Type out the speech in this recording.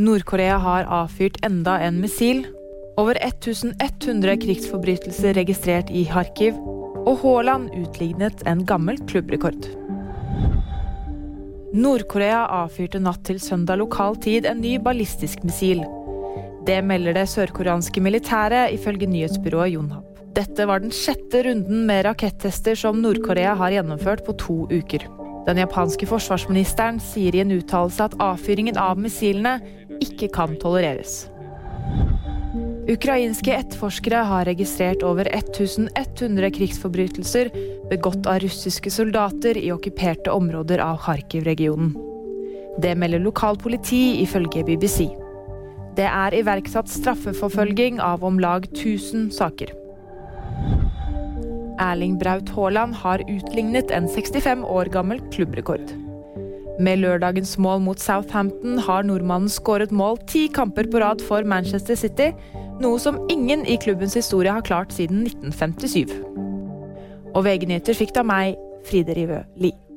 Nord-Korea har avfyrt enda en missil. Over 1100 krigsforbrytelser registrert i Kharkiv. Og Haaland utlignet en gammel klubbrekord. Nord-Korea avfyrte natt til søndag lokal tid en ny ballistisk missil. Det melder det sørkoreanske militæret, ifølge nyhetsbyrået Jonhap. Dette var den sjette runden med rakettester som Nord-Korea har gjennomført på to uker. Den japanske forsvarsministeren sier i en uttalelse at avfyringen av missilene ikke kan tolereres. Ukrainske etterforskere har registrert over 1100 krigsforbrytelser begått av russiske soldater i okkuperte områder av Kharkiv-regionen. Det melder lokal politi, ifølge BBC. Det er iverksatt straffeforfølging av om lag 1000 saker. Erling Braut Haaland har utlignet en 65 år gammel klubbrekord. Med lørdagens mål mot Southampton har nordmannen skåret mål ti kamper på rad for Manchester City, noe som ingen i klubbens historie har klart siden 1957. Og VG-nyheter fikk da meg, Fride Rivø Lie.